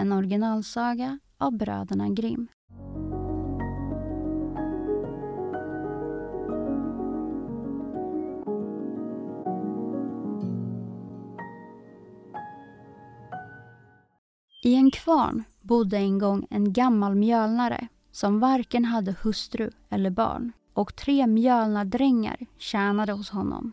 En originalsaga av bröderna Grimm. I en kvarn bodde en gång en gammal mjölnare som varken hade hustru eller barn och tre mjölnardrängar tjänade hos honom.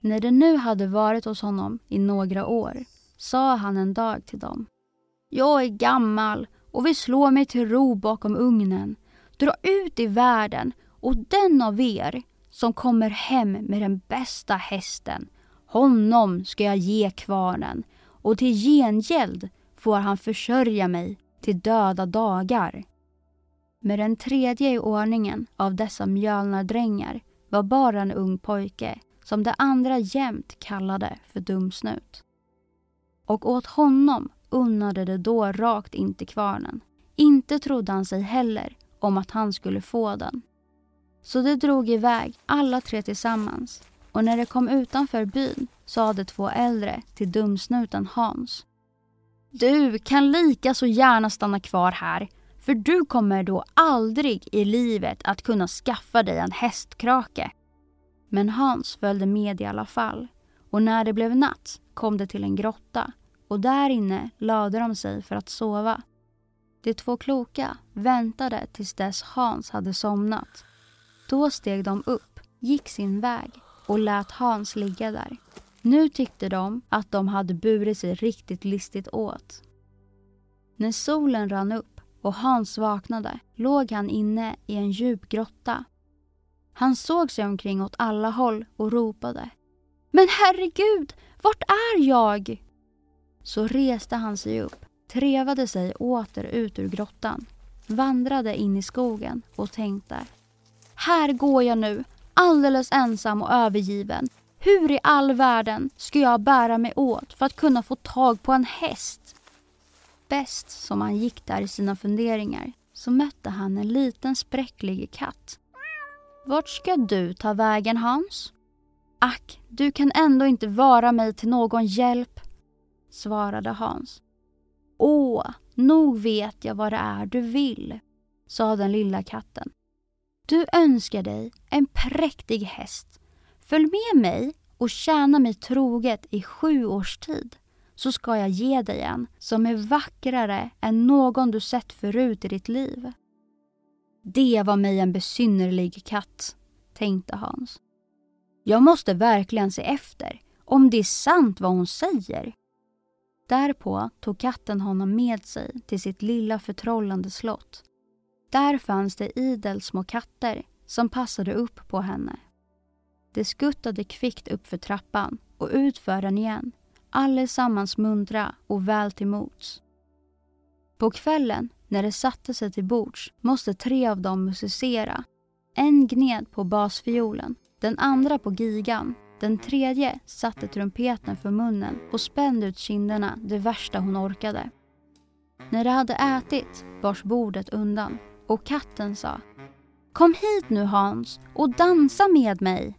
När de nu hade varit hos honom i några år sa han en dag till dem. Jag är gammal och vill slå mig till ro bakom ugnen. Dra ut i världen och den av er som kommer hem med den bästa hästen, honom ska jag ge kvarnen och till gengäld får han försörja mig till döda dagar. Med den tredje i ordningen av dessa mjölnardrängar var bara en ung pojke som de andra jämt kallade för Dumsnut. Och åt honom unnade det då rakt in till kvarnen. Inte trodde han sig heller om att han skulle få den. Så de drog iväg alla tre tillsammans och när de kom utanför byn sa de två äldre till dumsnuten Hans. Du kan lika så gärna stanna kvar här för du kommer då aldrig i livet att kunna skaffa dig en hästkrake. Men Hans följde med i alla fall och när det blev natt kom de till en grotta och där inne lade de sig för att sova. De två kloka väntade tills dess Hans hade somnat. Då steg de upp, gick sin väg och lät Hans ligga där. Nu tyckte de att de hade burit sig riktigt listigt åt. När solen rann upp och Hans vaknade låg han inne i en djup grotta. Han såg sig omkring åt alla håll och ropade. Men herregud, vart är jag? Så reste han sig upp, trevade sig åter ut ur grottan, vandrade in i skogen och tänkte. Här går jag nu, alldeles ensam och övergiven. Hur i all världen ska jag bära mig åt för att kunna få tag på en häst? Bäst som han gick där i sina funderingar så mötte han en liten spräcklig katt. Vart ska du ta vägen Hans? Ack, du kan ändå inte vara mig till någon hjälp, svarade Hans. Åh, nog vet jag vad det är du vill, sa den lilla katten. Du önskar dig en präktig häst. Följ med mig och tjäna mig troget i sju års tid så ska jag ge dig en som är vackrare än någon du sett förut i ditt liv. Det var mig en besynnerlig katt, tänkte Hans. Jag måste verkligen se efter om det är sant vad hon säger. Därpå tog katten honom med sig till sitt lilla förtrollande slott. Där fanns det idel små katter som passade upp på henne. De skuttade kvickt upp för trappan och ut för den igen, allesammans muntra och väl till mots. På kvällen, när de satte sig till bords, måste tre av dem musicera. En gned på basfiolen, den andra på gigan den tredje satte trumpeten för munnen och spände ut kinderna det värsta hon orkade. När de hade ätit bars bordet undan och katten sa Kom hit nu Hans och dansa med mig.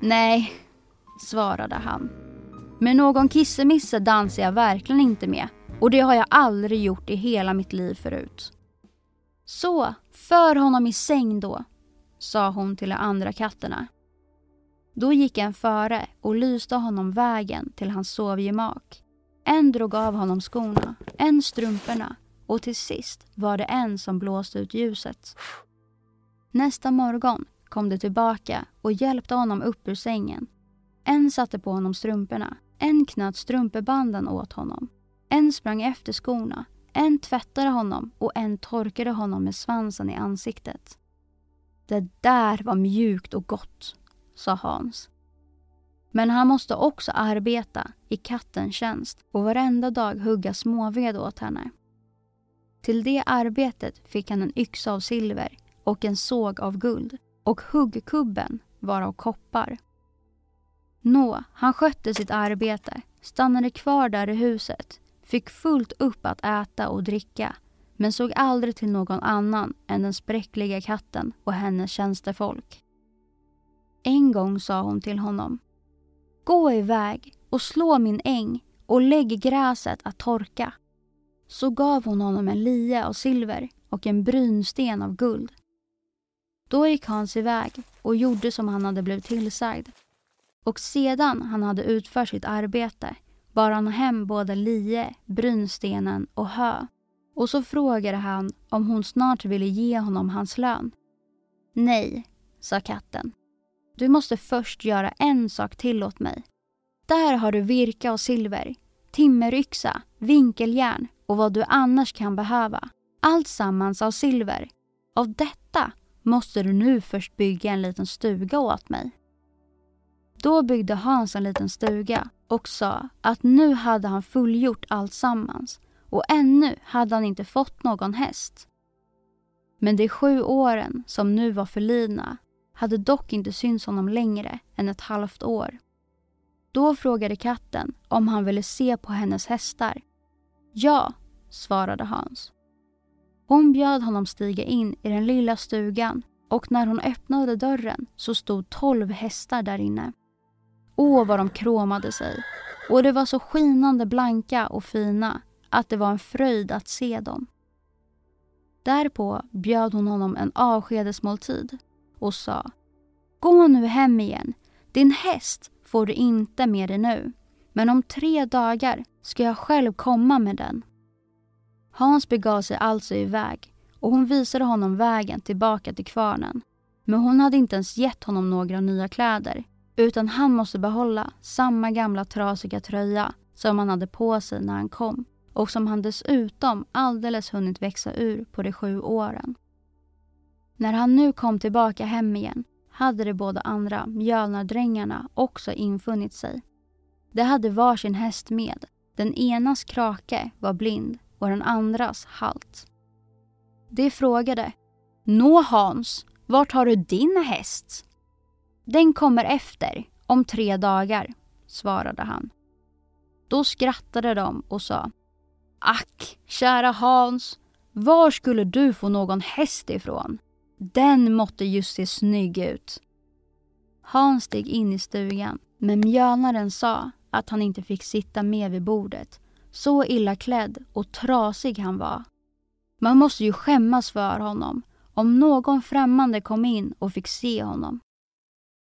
Nej, svarade han. Men någon kissemisse dansar jag verkligen inte med och det har jag aldrig gjort i hela mitt liv förut. Så, för honom i säng då, sa hon till de andra katterna. Då gick en före och lyste honom vägen till hans sovgemak. En drog av honom skorna, en strumporna och till sist var det en som blåste ut ljuset. Nästa morgon kom de tillbaka och hjälpte honom upp ur sängen. En satte på honom strumporna, en knöt strumpebanden åt honom. En sprang efter skorna, en tvättade honom och en torkade honom med svansen i ansiktet. Det där var mjukt och gott, sa Hans. Men han måste också arbeta i kattens tjänst och varenda dag hugga småved åt henne. Till det arbetet fick han en yxa av silver och en såg av guld och huggkubben var av koppar. Nå, han skötte sitt arbete, stannade kvar där i huset, fick fullt upp att äta och dricka men såg aldrig till någon annan än den spräckliga katten och hennes tjänstefolk. En gång sa hon till honom Gå iväg och slå min äng och lägg gräset att torka. Så gav hon honom en lie av silver och en brynsten av guld. Då gick Hans iväg och gjorde som han hade blivit tillsagd. Och sedan han hade utfört sitt arbete bar han hem både lie, brynstenen och hö. Och så frågade han om hon snart ville ge honom hans lön. Nej, sa katten. Du måste först göra en sak till åt mig. Där har du virka och silver, timmeryxa, vinkeljärn och vad du annars kan behöva. Allt sammans av silver. Av detta måste du nu först bygga en liten stuga åt mig. Då byggde Hans en liten stuga och sa att nu hade han fullgjort allt sammans och ännu hade han inte fått någon häst. Men de sju åren som nu var förlidna hade dock inte synts honom längre än ett halvt år. Då frågade katten om han ville se på hennes hästar. Ja, svarade Hans. Hon bjöd honom stiga in i den lilla stugan och när hon öppnade dörren så stod tolv hästar där inne. Åh, vad de kråmade sig. Och de var så skinande blanka och fina att det var en fröjd att se dem. Därpå bjöd hon honom en avskedesmåltid och sa Gå nu hem igen. Din häst får du inte med dig nu. Men om tre dagar ska jag själv komma med den. Hans begav sig alltså iväg och hon visade honom vägen tillbaka till kvarnen. Men hon hade inte ens gett honom några nya kläder utan han måste behålla samma gamla trasiga tröja som han hade på sig när han kom och som han dessutom alldeles hunnit växa ur på de sju åren. När han nu kom tillbaka hem igen hade de båda andra mjölnardrängarna också infunnit sig. De hade varsin häst med. Den enas krake var blind och den andras halt. De frågade Nå Hans, vart har du din häst? Den kommer efter, om tre dagar, svarade han. Då skrattade de och sa Ack, kära Hans, var skulle du få någon häst ifrån? Den måtte just se snygg ut. Hans steg in i stugan, men mjölnaren sa att han inte fick sitta med vid bordet. Så illa klädd och trasig han var. Man måste ju skämmas för honom om någon främmande kom in och fick se honom.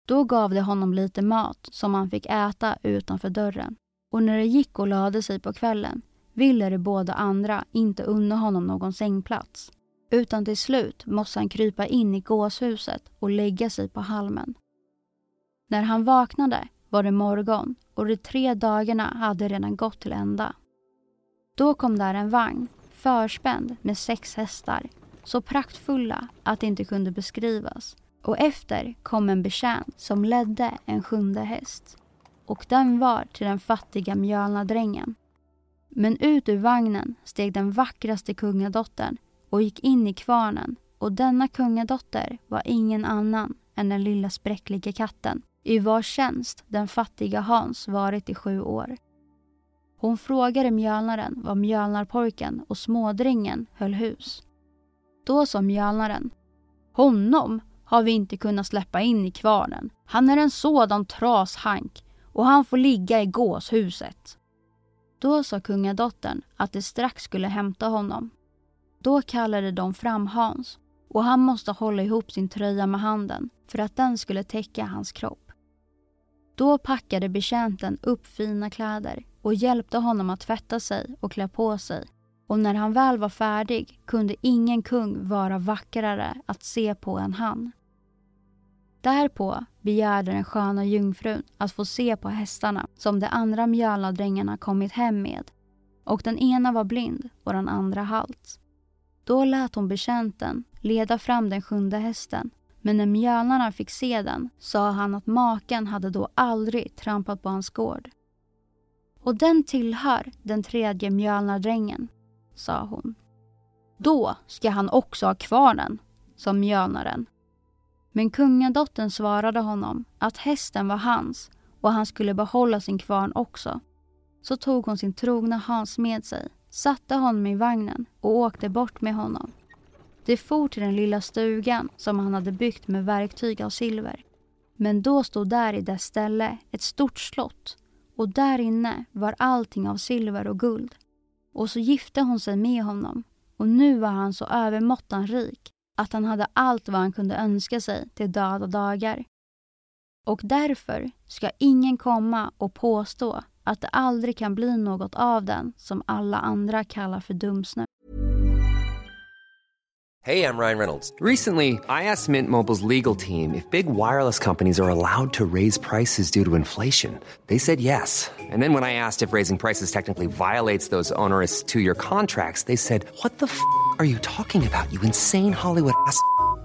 Då gav de honom lite mat som han fick äta utanför dörren. Och när det gick och lade sig på kvällen ville de båda andra inte unna honom någon sängplats. Utan till slut måste han krypa in i gåshuset och lägga sig på halmen. När han vaknade var det morgon och de tre dagarna hade redan gått till ända. Då kom där en vagn, förspänd med sex hästar, så praktfulla att det inte kunde beskrivas. Och efter kom en betjänt som ledde en sjunde häst. Och den var till den fattiga mjölnadrängen. Men ut ur vagnen steg den vackraste kungadottern och gick in i kvarnen och denna kungadotter var ingen annan än den lilla spräckliga katten i vars tjänst den fattiga Hans varit i sju år. Hon frågade mjölnaren var mjölnarpojken och smådrängen höll hus. Då sa mjölnaren Honom har vi inte kunnat släppa in i kvarnen. Han är en sådan trashank och han får ligga i gåshuset. Då sa kungadottern att de strax skulle hämta honom. Då kallade de fram Hans och han måste hålla ihop sin tröja med handen för att den skulle täcka hans kropp. Då packade betjänten upp fina kläder och hjälpte honom att tvätta sig och klä på sig och när han väl var färdig kunde ingen kung vara vackrare att se på än han. Därpå begärde den sköna jungfrun att få se på hästarna som de andra mjölnadrängarna kommit hem med och den ena var blind och den andra halt. Då lät hon betjänten leda fram den sjunde hästen men när mjölnarna fick se den sa han att maken hade då aldrig trampat på hans gård. Och den tillhör den tredje mjölnardrängen, sa hon. Då ska han också ha kvar den, sa mjölnaren. Men kungadottern svarade honom att hästen var hans och han skulle behålla sin kvarn också. Så tog hon sin trogna Hans med sig, satte honom i vagnen och åkte bort med honom. De for till den lilla stugan som han hade byggt med verktyg av silver. Men då stod där i dess ställe ett stort slott och där inne var allting av silver och guld. Och så gifte hon sig med honom och nu var han så övermåttan rik att han hade allt vad han kunde önska sig till döda dagar. Och därför ska ingen komma och påstå att det aldrig kan bli något av den som alla andra kallar för dumsnö. Hey, I'm Ryan Reynolds. Recently, I asked Mint Mobile's legal team if big wireless companies are allowed to raise prices due to inflation. They said yes. And then when I asked if raising prices technically violates those onerous two-year contracts, they said, "What the f*** are you talking about? You insane Hollywood ass."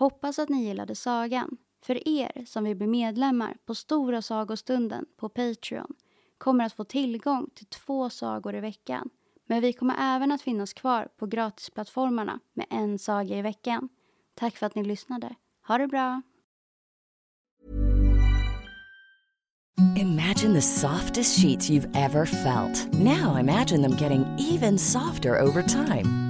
Hoppas att ni gillade sagan. För er som vill bli medlemmar på Stora sagostunden på Patreon kommer att få tillgång till två sagor i veckan. Men vi kommer även att finnas kvar på gratisplattformarna med en saga i veckan. Tack för att ni lyssnade. Ha det bra! Imagine the softest sheets you've ever felt. Now imagine them getting even softer over time.